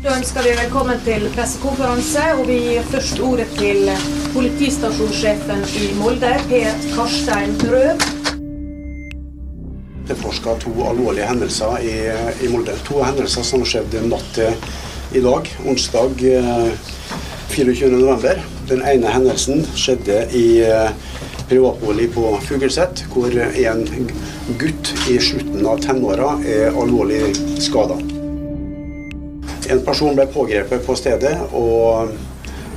Da ønsker vi velkommen til pressekonferanse, og vi gir først ordet til politistasjonssjefen i Molde, Per Karstein Rød. etterforska to alvorlige hendelser i, i Molde. To hendelser som skjedde natt til i dag, onsdag eh, 24.11. Den ene hendelsen skjedde i eh, privatbolig på Fugelset, hvor en gutt i slutten av tenåra er alvorlig skada. En person ble pågrepet på stedet og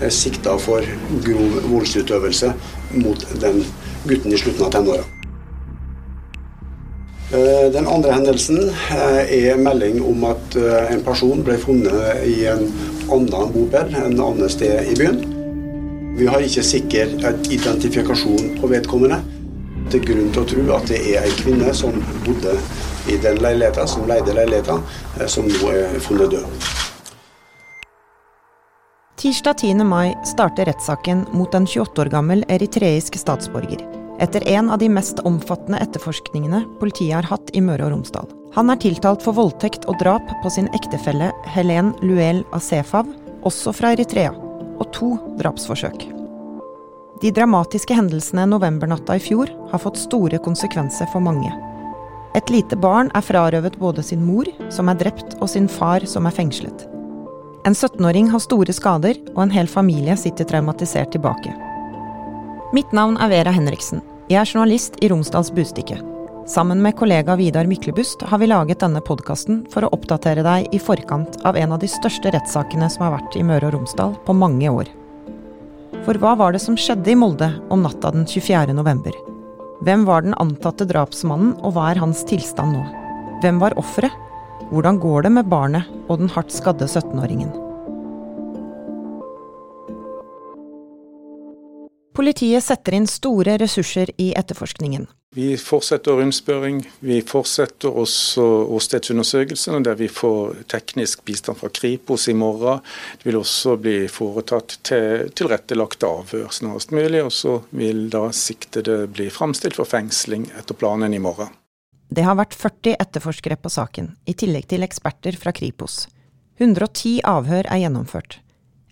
er sikta for grov voldsutøvelse mot den gutten i slutten av tenåra. Eh, Den andre hendelsen eh, er melding om at eh, en person ble funnet i en annen bopel en annet sted i byen. Vi har ikke sikker identifikasjon på vedkommende. Det er grunn til å tro at det er ei kvinne som bodde i den leiligheten, som leide leiligheten, eh, som nå er funnet død. Tirsdag 10. mai starter rettssaken mot en 28 år gammel eritreisk statsborger. Etter en av de mest omfattende etterforskningene politiet har hatt i Møre og Romsdal. Han er tiltalt for voldtekt og drap på sin ektefelle Helen Luel Asefav, også fra Eritrea, og to drapsforsøk. De dramatiske hendelsene novembernatta i fjor har fått store konsekvenser for mange. Et lite barn er frarøvet både sin mor, som er drept, og sin far, som er fengslet. En 17-åring har store skader, og en hel familie sitter traumatisert tilbake. Mitt navn er Vera Henriksen. Jeg er journalist i Romsdals Bustikke. Sammen med kollega Vidar Myklebust har vi laget denne podkasten for å oppdatere deg i forkant av en av de største rettssakene som har vært i Møre og Romsdal på mange år. For hva var det som skjedde i Molde om natta den 24. november? Hvem var den antatte drapsmannen, og hva er hans tilstand nå? Hvem var offeret? Hvordan går det med barnet og den hardt skadde 17-åringen? Politiet setter inn store ressurser i etterforskningen. Vi fortsetter rundspørring. Vi fortsetter også åstedsundersøkelsene, der vi får teknisk bistand fra Kripos i morgen. Det vil også bli foretatt til, tilrettelagte avhør snarest mulig, og så vil da siktede bli framstilt for fengsling etter planen i morgen. Det har vært 40 etterforskere på saken, i tillegg til eksperter fra Kripos. 110 avhør er gjennomført.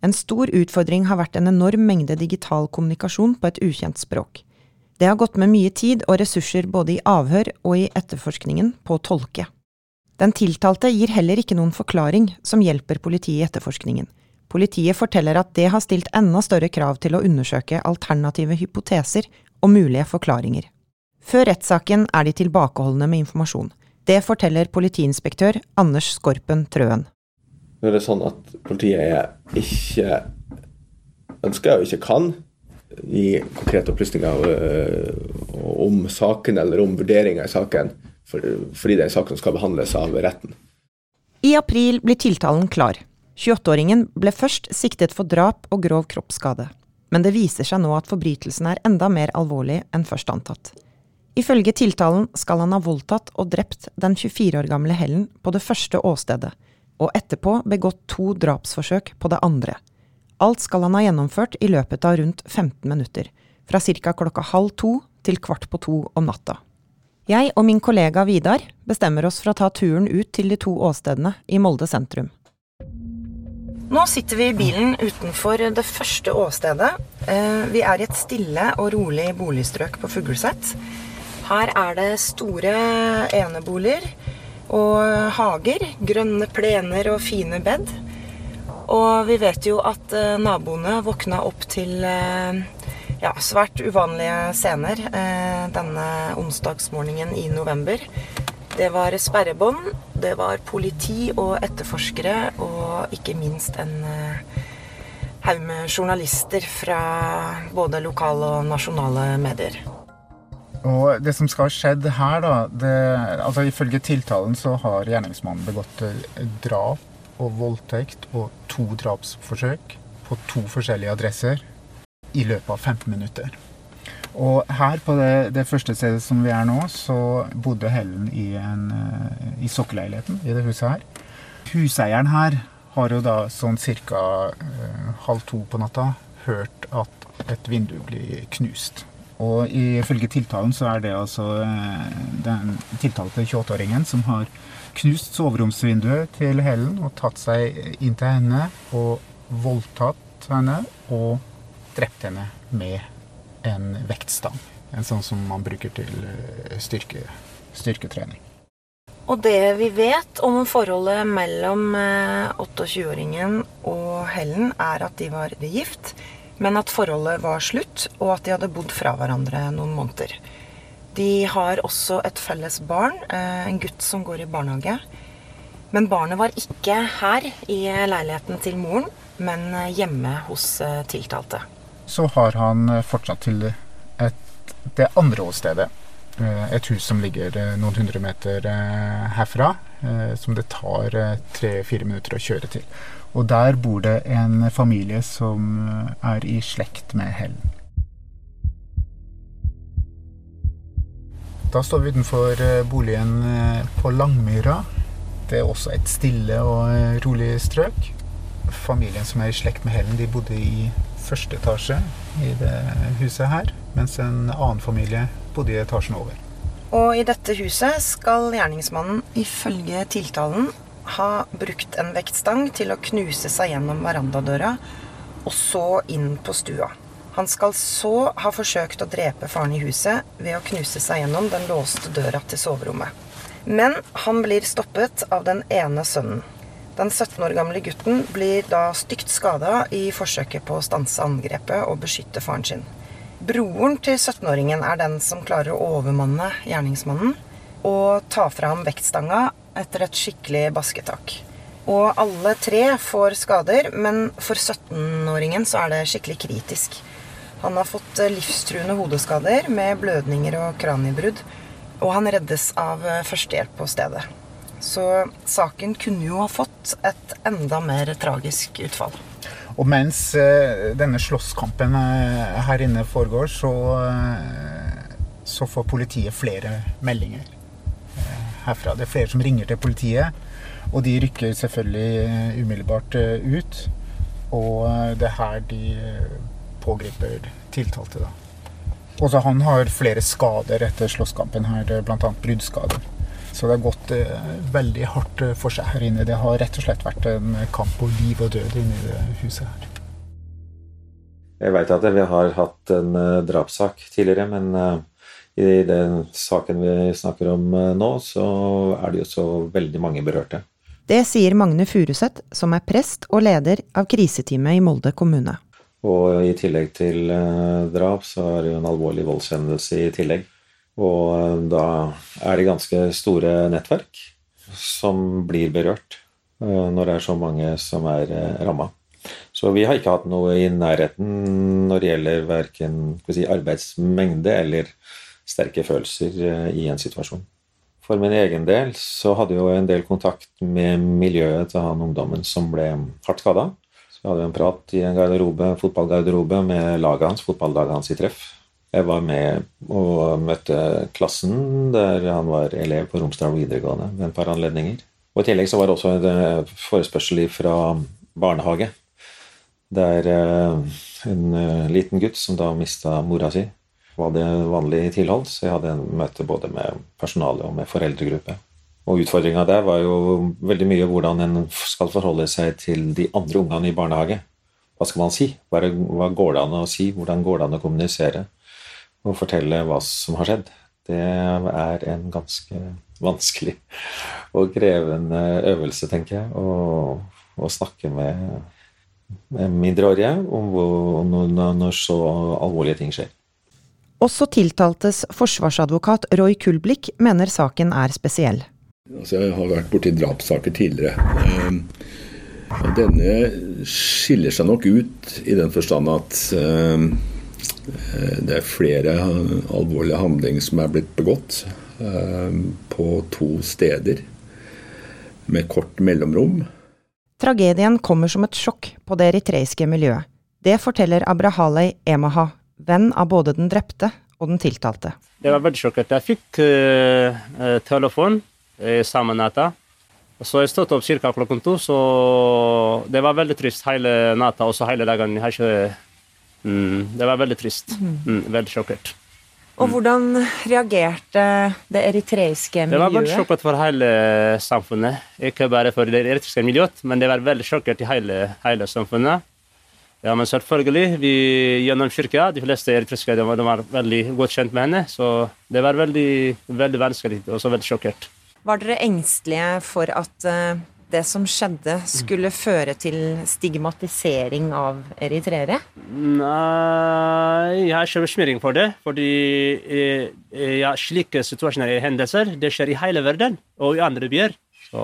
En stor utfordring har vært en enorm mengde digital kommunikasjon på et ukjent språk. Det har gått med mye tid og ressurser både i avhør og i etterforskningen på å tolke. Den tiltalte gir heller ikke noen forklaring som hjelper politiet i etterforskningen. Politiet forteller at det har stilt enda større krav til å undersøke alternative hypoteser og mulige forklaringer. Før rettssaken er de tilbakeholdne med informasjon. Det forteller politiinspektør Anders Skorpen Trøen. Nå er det sånn at politiet ikke ønsker og ikke kan gi konkrete opplysninger øh, om saken eller om vurderinger i saken, for, fordi det er en sak som skal behandles av retten. I april blir tiltalen klar. 28-åringen ble først siktet for drap og grov kroppsskade. Men det viser seg nå at forbrytelsen er enda mer alvorlig enn først antatt. Ifølge tiltalen skal han ha voldtatt og drept den 24 år gamle Helen på det første åstedet, og etterpå begått to drapsforsøk på det andre. Alt skal han ha gjennomført i løpet av rundt 15 minutter, fra ca. klokka halv to til kvart på to om natta. Jeg og min kollega Vidar bestemmer oss for å ta turen ut til de to åstedene i Molde sentrum. Nå sitter vi i bilen utenfor det første åstedet. Eh, Vi er i et stille og rolig boligstrøk på Fuglset. Her er det store eneboliger og hager. Grønne plener og fine bed. Og vi vet jo at eh, naboene våkna opp til eh, ja, svært uvanlige scener eh, denne onsdagsmorgenen i november. Det var sperrebånd, det var politi og etterforskere, og ikke minst en haug med journalister fra både lokale og nasjonale medier. Og det som skal ha skjedd her, da det, altså Ifølge tiltalen så har gjerningsmannen begått drap og voldtekt og to drapsforsøk på to forskjellige adresser i løpet av 15 minutter. Og her på det, det første stedet som vi er nå, så bodde Helen i, en, eh, i sokkeleiligheten i det huset her. Huseieren her har jo da sånn ca. halv to på natta hørt at et vindu blir knust. Og ifølge tiltalen så er det altså eh, den tiltalte 28-åringen som har knust soveromsvinduet til Helen og tatt seg inn til henne og voldtatt henne og drept henne med en vektstang. En sånn som man bruker til eh, styrke, styrketrening. Og det vi vet om forholdet mellom 28-åringen eh, og Helen, er at de var gift, men at forholdet var slutt, og at de hadde bodd fra hverandre noen måneder. De har også et felles barn, eh, en gutt som går i barnehage. Men barnet var ikke her i leiligheten til moren, men hjemme hos tiltalte. Så har han fortsatt til et det andre åstedet. Eh, et hus som ligger eh, noen hundre meter eh, herfra, som det tar tre-fire minutter å kjøre til. Og der bor det en familie som er i slekt med Helen. Da står vi utenfor boligen på Langmyra. Det er også et stille og rolig strøk. Familien som er i slekt med Helen, de bodde i første etasje i det huset her, mens en annen familie bodde i etasjen over. Og i dette huset skal gjerningsmannen ifølge tiltalen ha brukt en vektstang til å knuse seg gjennom verandadøra, og så inn på stua. Han skal så ha forsøkt å drepe faren i huset ved å knuse seg gjennom den låste døra til soverommet. Men han blir stoppet av den ene sønnen. Den 17 år gamle gutten blir da stygt skada i forsøket på å stanse angrepet og beskytte faren sin. Broren til 17-åringen er den som klarer å overmanne gjerningsmannen og ta fra ham vektstanga etter et skikkelig basketak. Og alle tre får skader, men for 17-åringen så er det skikkelig kritisk. Han har fått livstruende hodeskader med blødninger og kraniebrudd, og han reddes av førstehjelp på stedet. Så saken kunne jo ha fått et enda mer tragisk utfall. Og mens uh, denne slåsskampen her inne foregår, så, så, får politiet flere meldinger herfra. Det er flere som ringer til politiet, og de rykker selvfølgelig umiddelbart ut. Og det er her de pågriper tiltalte, da. Også han har flere skader etter slåsskampen her, bl.a. bruddskader. Så det har gått eh, veldig hardt eh, for seg her inne. Det har rett og slett vært en kamp på liv og død inne i det huset her. Jeg veit at vi har hatt en uh, drapssak tidligere, men uh, i den saken vi snakker om nå, så er det jo så veldig mange berørte. Det sier Magne Furuseth, som er prest og leder av kriseteamet i Molde kommune. Og i tillegg til drap, så er det jo en alvorlig voldshendelse i tillegg. Og eh, da er det ganske store nettverk som blir berørt eh, når det er så mange som er eh, ramma. Så vi har ikke hatt noe i nærheten når det gjelder verken si, arbeidsmengde eller sterke følelser i en situasjon. For min egen del så hadde jeg jo en del kontakt med miljøet til han ungdommen som ble hardt skada. Så hadde en prat i en garderobe, fotballgarderobe med laget hans, fotballaget hans i treff. Jeg var med og møtte klassen der han var elev på Romsdal videregående ved et par anledninger. Og I tillegg så var det også en eh, forespørsel fra barnehage. Der eh, en eh, liten gutt som da mista mora si, var det vanlig tilhold. Så jeg hadde en møte både med personalet og med foreldregruppe. Og utfordringa der var jo veldig mye hvordan en skal forholde seg til de andre ungene i barnehage. Hva skal man si? Hva, går det an å si? Hvordan går det an å kommunisere? og fortelle hva som har skjedd. Det er en ganske vanskelig og krevende øvelse, tenker jeg, å, å snakke med, mindreårige om hvor, når, når så alvorlige ting skjer. Også tiltaltes forsvarsadvokat Roy Kulblikk mener saken er spesiell. Altså, jeg har vært borti drapssaker tidligere. Ehm, denne skiller seg nok ut i den forstand at ehm, Eh, det er flere alvorlige handlinger som er blitt begått eh, på to steder med kort mellomrom. Tragedien kommer som et sjokk på det eritreiske miljøet. Det forteller Abrahalei Emaha, venn av både den drepte og den tiltalte. Det var veldig sjokkert. Jeg fikk uh, telefon samme natta. Så jeg stod opp ca. klokken to, så det var veldig trist hele natta og hele dagen. Ikke Mm, det var veldig trist. Mm, veldig sjokkert. Og hvordan reagerte det eritreiske miljøet? Det var veldig sjokkert for hele samfunnet. Ikke bare for det eritreiske miljøet, men det var veldig sjokkert i hele, hele samfunnet. Ja, men selvfølgelig, vi gjennom kirka, de fleste eritreiske de var, de var veldig godt kjent med henne, så det var veldig, veldig vanskelig og så veldig sjokkert. Var dere engstelige for at eh, det som skjedde, skulle føre til stigmatisering av eritreere? Nei, jeg har ikke bekymring for det. Fordi eh, ja, slike situasjoner og hendelser det skjer i hele verden og i andre byer. Så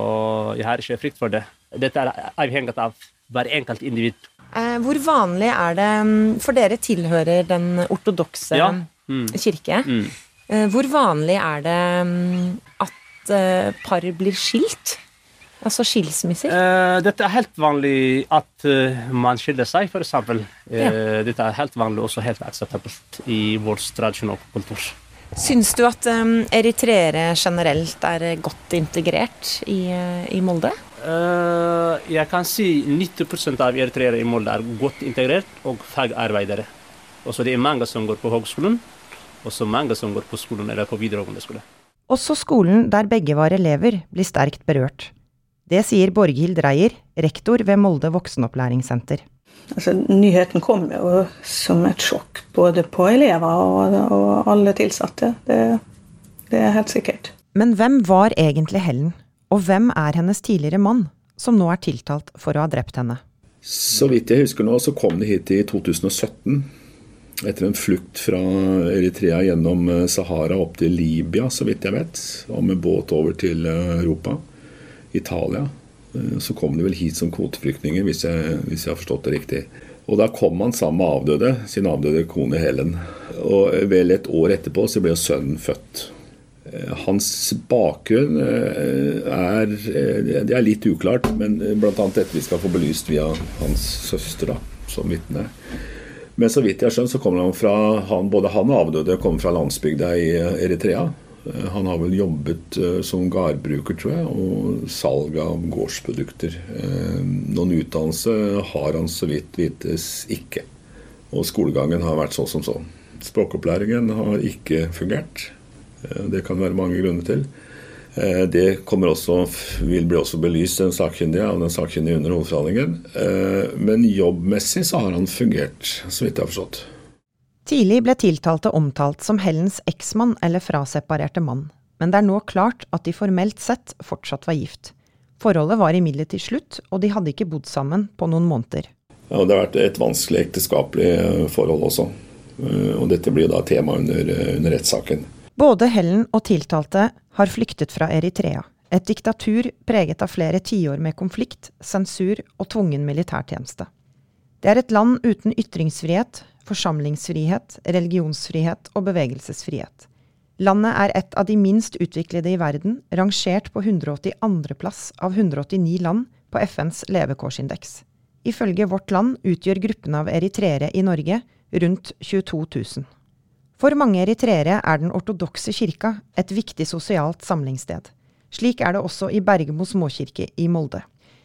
jeg har ikke frykt for det. Dette er avhengig av hver enkelt individ. Eh, hvor vanlig er det mm, For dere tilhører den ortodokse Ja. Mm. kirke. Mm. Hvor vanlig er det mm, at eh, par blir skilt? Altså skilsmisser? Uh, dette er helt vanlig at uh, man skiller seg, f.eks. Uh, Ja. Dette er helt vanlig og også helt akseptabelt i vår tradisjon og kultur. Syns du at um, eritreere generelt er godt integrert i, i Molde? Uh, jeg kan si 90 av eritreere i Molde er godt integrert og fagarbeidere. Også det er mange som går på høgskolen, og så mange som går på skolen eller på videregående skole. Også skolen der begge var elever, blir sterkt berørt. Det sier Borghild Reier, rektor ved Molde voksenopplæringssenter. Altså, nyheten kom jo som et sjokk både på elever og, og alle tilsatte. Det, det er helt sikkert. Men hvem var egentlig Helen, og hvem er hennes tidligere mann, som nå er tiltalt for å ha drept henne? Så vidt jeg husker nå, så kom de hit i 2017. Etter en flukt fra Eritrea gjennom eh, Sahara opp til Libya, så vidt jeg vet. Og med båt over til eh, Europa. Italia. Eh, Så kom de vel hit som kvoteflyktninger, hvis jeg, hvis jeg har forstått det riktig. Og da kom han sammen med avdøde, sin avdøde kone Helen. Og vel et år etterpå så ble jo sønnen født. Hans bakgrunn er Det er litt uklart, men bl.a. dette vi skal få belyst via hans søster da, som vitne. Men så vidt jeg skjønt, så kommer han fra han, Både han og avdøde kommer fra landsbygda i Eritrea. Eh, Han har vel jobbet eh, som gardbruker, tror jeg, og salg av gårdsprodukter. Eh, Noen utdannelse har han så vidt vites ikke. Og skolegangen har vært sånn som så. Språkopplæringen har ikke fungert. Eh, Det kan være mange grunner til. Eh, Det kommer også, vil bli også belyst den sakkyndige av den sakkyndige under hovedforhandlingen. Eh, Men jobbmessig så har han fungert, så vidt jeg har forstått. Tidlig ble tiltalte omtalt som Hellens eksmann eller fraseparerte mann, men det er nå klart at de formelt sett fortsatt var gift. Forholdet var imidlertid slutt, og de hadde ikke bodd sammen på noen måneder. Ja, det har vært et vanskelig ekteskapelig eh, forhold også. Og dette blir da tema under, under rettssaken. Både Helen og tiltalte har flyktet fra Eritrea, et diktatur preget av flere tiår med konflikt, sensur og tvungen militærtjeneste. Det er et land uten ytringsfrihet, forsamlingsfrihet, religionsfrihet og bevegelsesfrihet. Landet er et av de minst utviklede i verden, rangert på 182. plass av 189 land på FNs levekårsindeks. Ifølge Vårt Land utgjør gruppen av eritreere i Norge rundt 22 000. For mange eritreere er den ortodokse kirka et viktig sosialt samlingssted. Slik er det også i Bergemo småkirke i Molde.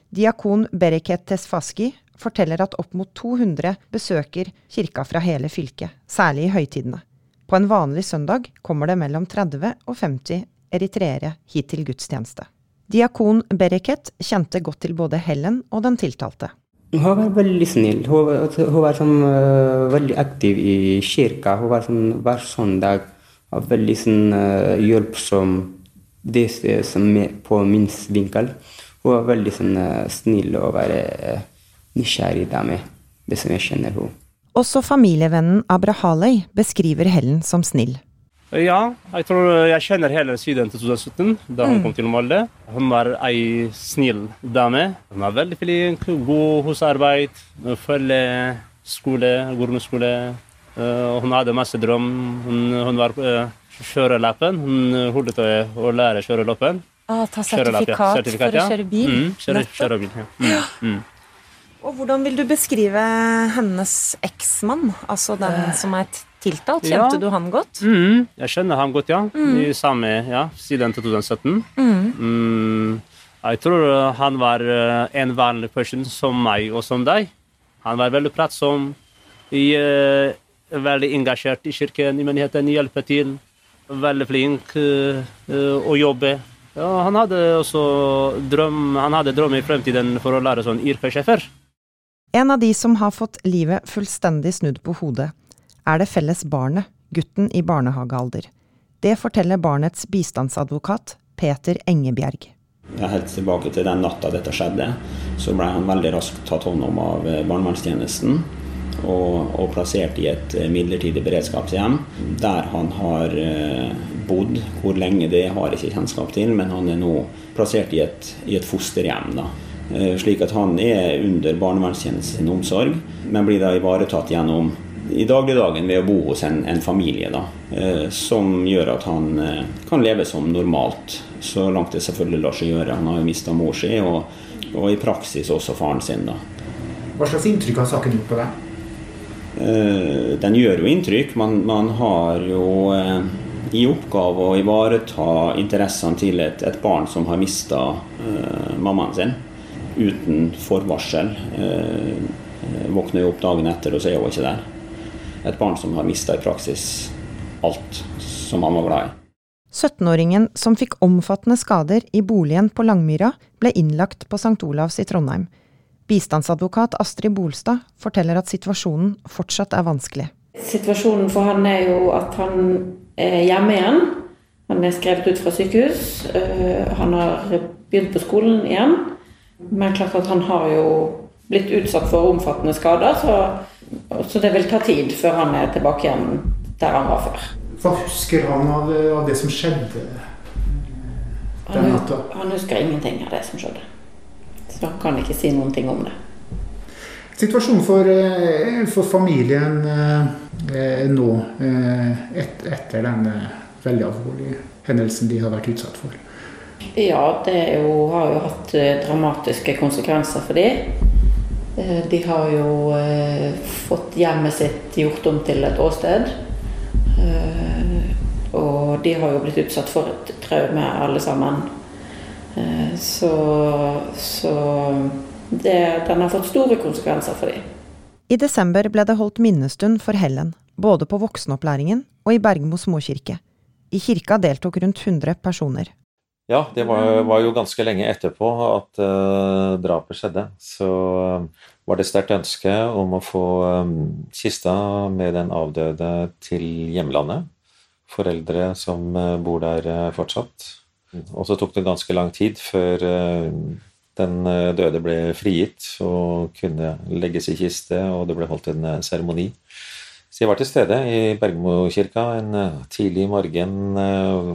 Diakon Bereket Tesfaski forteller at opp mot 200 besøker kirka fra hele fylket, særlig i høytidene. På en vanlig søndag kommer det mellom 30 og 50 eritreere hit til gudstjeneste. Diakon Bereket kjente godt til både Helen og den tiltalte. Hun var veldig snill. Hun, var- hun var sånn, øh, veldig aktiv i kirka. Hun var sånn, hver søndag og veldig sånn, øh, hjelpsom. Det som er på min vinkel. Hun var veldig sånn, øh, snill og var nysgjerrig dame. Det som jeg kjenner henne. Også familievennen Abrahalei beskriver Helen som snill. Ja, jeg tror jeg kjenner hele siden 2017, da hun Mm. kom til Molde. Hun var ei snill dame. Hun var veldig flink, god hos arbeid, følge skole, grunnskole. skole. Hun hadde masse drøm. Hun, hun var kjørelappen. Hun holdt på å lære kjørelappen. Ah, ta Kjørelapp, ja. sertifikat, Sertifikat, for å kjøre bil. Mm, kjøre, kjøre bil, ja. Mm, mm. Og hvordan vil du beskrive hennes eksmann, altså den som er t- tiltalt? Kjente Ja. du han godt? Mm, jeg kjenner ham godt, ja. Mm. I samme, ja, siden 2017. Mm. Mm, jeg tror han var uh, en vanlig person som meg og som deg. Han var veldig pratsom. I, uh, Veldig engasjert i kirken, i menigheten, hjelpe til. Veldig flink uh, å jobbe. Ja, han hadde også drøm, han hadde drøm i fremtiden for å lære sånn yrkessjefer. En av de som har fått livet fullstendig snudd på hodet, er det felles barnet, gutten i barnehagealder. Det forteller barnets bistandsadvokat Peter Engebjerg. Helt tilbake til den natta dette skjedde, så ble han veldig raskt tatt hånd om av eh, barnevernstjenesten. Og, og, plassert i et eh, midlertidig beredskapshjem, der han har eh, bodd. Hvor lenge det har jeg ikke kjennskap til, men han er nå plassert i et, i et fosterhjem. da. Slik at han er under barnevernstjenesten omsorg, men blir da ivaretatt gjennom i dagligdagen ved å bo hos en, en familie. da, Som gjør at han kan leve som normalt så langt det selvfølgelig lar seg gjøre. Han har jo mista mor si, og, og, i praksis også faren sin. da. Hva slags inntrykk har saken gjort på deg? Eh, den gjør jo inntrykk. Man, man har jo eh, i oppgave å ivareta interessene til et, et barn som har mista eh, mammaen sin uten forvarsel. Eh, våkner jo opp dagen etter, og så er hun ikke der. Et barn som har mista i praksis alt som han var glad i. 17-åringen som fikk omfattende skader i boligen på Langmyra, ble innlagt på St. Olavs i Trondheim. Bistandsadvokat Astrid Bolstad forteller at situasjonen fortsatt er vanskelig. Situasjonen for han er jo at han er hjemme igjen. Han er skrevet ut fra sykehus. Eh, han har begynt på skolen igjen. Men klart at han har jo blitt utsatt for omfattende skader, så, så det vil ta tid før han er tilbake igjen der han var før. Hva husker han av, av det som skjedde den natta? Han husker ingenting av det som skjedde. Så han kan ikke si noen ting om det. Situasjonen for, eh, for familien eh, nå, eh, et, etter den veldig alvorlige hendelsen de har vært utsatt for? Ja, det jo, har jo hatt dramatiske konsekvenser for dem. De har jo fått hjemmet sitt gjort om til et åsted. Og de har jo blitt utsatt for et traume, alle sammen. Eh, så, så det, den har fått store konsekvenser for dem. I desember ble det holdt minnestund for Helen, både på voksenopplæringen og i Bergmo småkirke. I kirka deltok rundt 100 personer. Ja, det var, var jo ganske lenge etterpå at uh, drapet skjedde. Så uh, var det sterkt ønske om å få um, kista med den avdøde til hjemlandet foreldre som eh, bor der eh, fortsatt. Og så tok det ganske lang tid før eh, den døde ble frigitt og kunne legges i kiste, og det ble holdt en seremoni. Så jeg var til stede i Bergmokirka en tidlig morgen,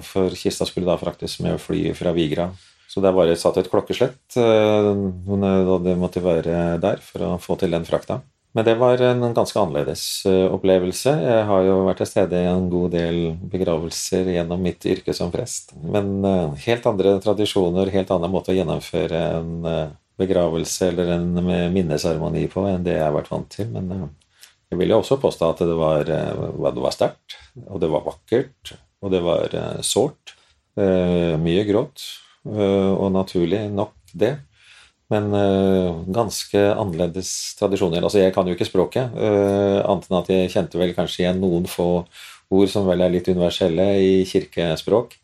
for kista skulle da fraktes med fly fra Vigra. Så det var satt et klokkeslett da det måtte være der for å få til den frakta. Men det var en ganske annerledes eh, opplevelse. Jeg har jo vært til stede i en god del begravelser gjennom mitt yrke som prest. Men eh, helt andre tradisjoner, helt annen måte å gjennomføre en eh, begravelse eller en minneseremoni på enn det jeg har vært vant til. Men jeg vil jo også påstå at det var, var sterkt, og det var vakkert, og det var sårt. Mye gråt, og naturlig nok det. Men uh, ganske annerledes tradisjoner. Altså, jeg kan jo ikke språket, uh, annet enn at jeg kjente vel kanskje igjen noen få ord som vel er litt universelle i kirkespråk.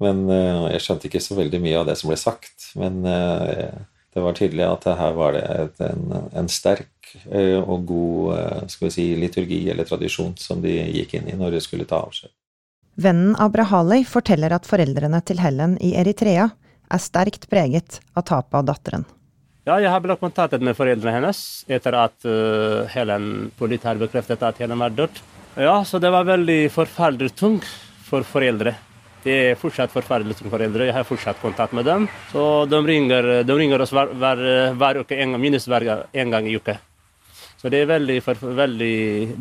Men jeg skjønte ikke så veldig mye av det som ble sagt. Men det var tydelig at her var det et, en, en, sterk og god skal vi si, liturgi eller tradisjon som de gikk inn i når de skulle ta avskjed. Vennen Abrahalei forteller at foreldrene til Helen i Eritrea er sterkt preget av tapet av datteren. Ja, jeg har blitt kontaktet med foreldrene hennes etter at uh, Helen politiet har bekreftet at Helen var død. Ja, så det var veldig forferdelig tungt for foreldre. Det er fortsatt forferdelig tungt for foreldre. Jeg har fortsatt kontakt med dem. Så de ringer, de ringer oss hver, hver, hver uke, en, minst hver en gang i uka. Så det er veldig, for, veldig,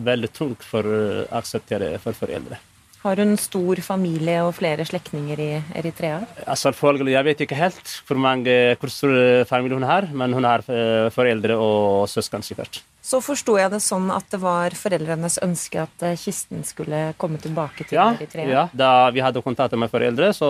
veldig tungt for å akseptere for foreldre. Har hun stor familie og flere slektninger i Eritrea? Altså, jeg vet ikke helt hvor mange hvor stor familie hun har, men hun har eh, foreldre og søsken sikkert. Så forsto jeg det sånn at det var foreldrenes ønske at eh, kisten skulle komme tilbake til ja, Eritrea? Ja, da vi hadde kontakt med foreldre, så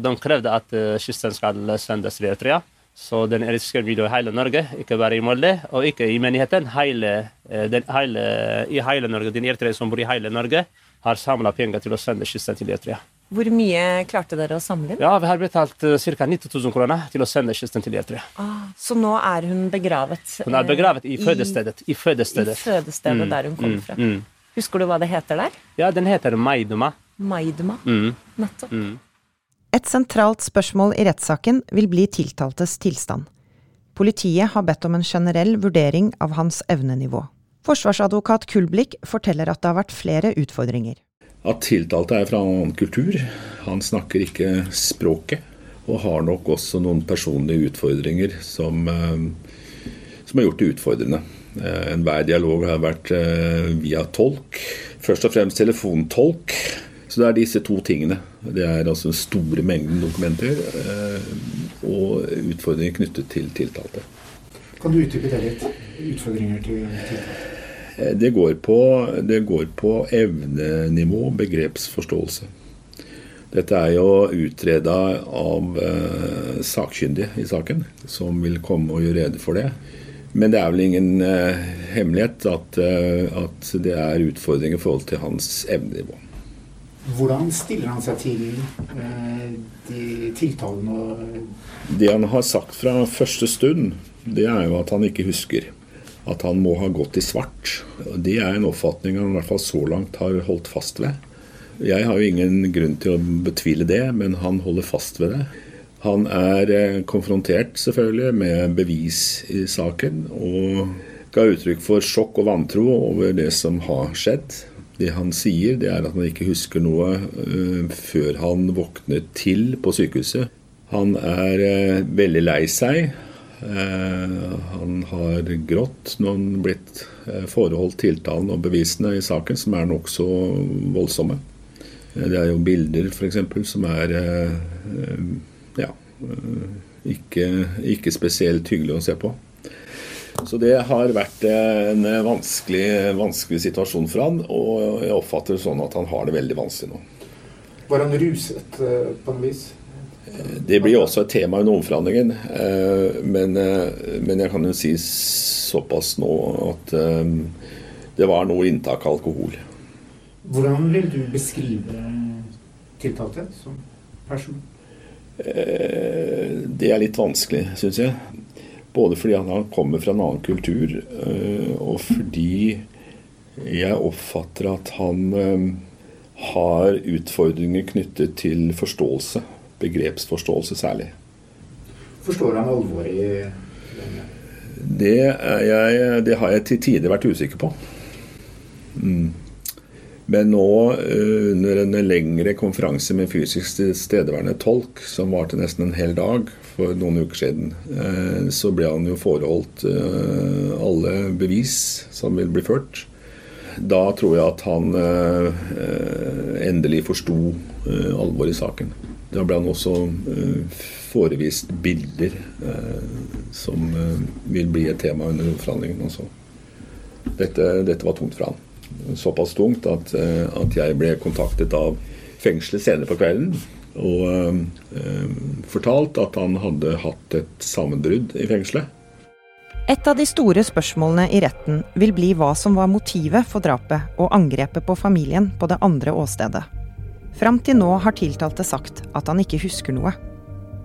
de krevde at eh, kisten skal sendes til Eritrea. Så den eritreiske videoen i hele Norge, ikke bare i Molde, og ikke i menigheten. Hele, den, hele, I hele Norge. Den eritreere som bor i hele Norge, har samla penger til å sende kisten til Eritrea. Hvor mye klarte dere å samle inn? Ja, Vi har betalt ca. 90 000 kroner til å sende kisten til Eritrea. Ah, så nå er hun begravet? Hun er begravet i fødestedet. I fødestedet, I fødestedet mm, der hun kom mm, fra. Mm. Husker du hva det heter der? Ja, den heter Maiduma. Maiduma. Mm. Nettopp. Mm. Et sentralt spørsmål i rettssaken vil bli tiltaltes tilstand. Politiet har bedt om en generell vurdering av hans evnenivå. Forsvarsadvokat Kulblikk forteller at det har vært flere utfordringer. At tiltalte er fra annen kultur. Han snakker ikke språket. Og har nok også noen personlige utfordringer som, eh, som har gjort det utfordrende. Eh, enhver dialog har vært eh, via tolk. Først og fremst telefontolk. Så det er disse to tingene. Det er altså den store mengden dokumenter og utfordringer knyttet til tiltalte. Kan du utdype det litt? Utfordringer til tiltalte? Det går, på, det går på evnenivå, begrepsforståelse. Dette er jo utreda av eh, sakkyndige i saken, som vil komme og gjøre rede for det. Men det er vel ingen eh, hemmelighet at, eh, at, det er utfordringer i forhold til hans evnenivå. Hvordan stiller han seg til eh, de tiltalene og Det han har sagt fra første stund, det er jo at han ikke husker at han må ha gått i svart. Det er en oppfatning han i hvert fall så langt har holdt fast ved. Jeg har jo ingen grunn til å betvile det, men han holder fast ved det. Han er eh, konfrontert selvfølgelig med bevis i saken, og ga uttrykk for sjokk og vantro over det som har skjedd. Det han sier, det er at han ikke husker noe uh, før han våknet til på sykehuset. Han er uh, veldig lei seg. Uh, han har grått når han blitt foreholdt tiltalen og bevisene i saken, som er nokså voldsomme. Det er jo bilder f.eks. som er ja, ikke, ikke spesielt hyggelig å se på. Så det har vært en vanskelig, vanskelig, situasjon for han, og jeg oppfatter det sånn at han har det veldig vanskelig nå. Var han ruset på noe vis? Det blir også et tema under omforhandlingen. Men, men, jeg kan jo si såpass nå at det var noe inntak av alkohol. Hvordan vil du beskrive tiltalte som person? Det er litt vanskelig, syns jeg. Både fordi han kommer fra en annen kultur, og fordi jeg oppfatter at han har utfordringer knyttet til forståelse. Begrepsforståelse særlig. Forstår han alvoret i det, jeg, det har jeg til tider vært usikker på. Mm. Men nå, under en lengre konferanse med fysisk tilstedeværende tolk, som varte nesten en hel dag for noen uker siden, så ble han jo foreholdt alle bevis som vil bli ført. Da tror jeg at han endelig forsto alvoret i saken. Da ble han også forevist bilder som vil bli et tema under forhandlingene også. Dette, dette var tungt for han såpass tungt at, at, jeg ble kontaktet av fengselet senere på kvelden og eh, fortalt at han hadde hatt et sammenbrudd i fengselet. Et av de store spørsmålene i retten vil bli hva som var motivet for drapet og angrepet på familien på det andre åstedet. Fram til nå har tiltalte sagt at han ikke husker noe.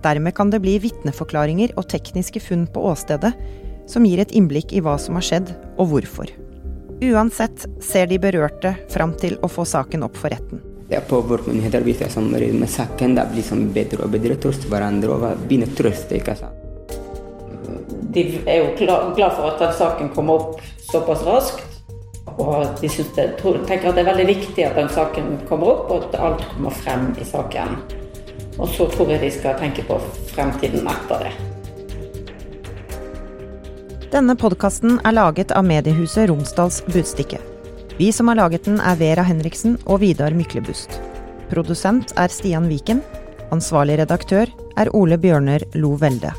Dermed kan det bli vitneforklaringer og tekniske funn på åstedet som gir et innblikk i hva som har skjedd og hvorfor. Uansett ser de berørte fram til å få saken opp for retten. Ja, på vår menighet vi samarbeider med saken. Det blir liksom bedre og bedre trøst hverandre og begynner å trøste. ikke sant? De er jo glad for at den saken kommer opp såpass raskt. Og de det, tenker at det er veldig viktig at den saken kommer opp, og at alt kommer frem i saken. Og så tror jeg de skal tenke på fremtiden etter det. Denne podkasten er laget av mediehuset Romsdals Budstikke. Vi som har laget den er Vera Henriksen og Vidar Myklebust. Produsent er Stian Viken. Ansvarlig redaktør er Ole Bjørner Lo Velde.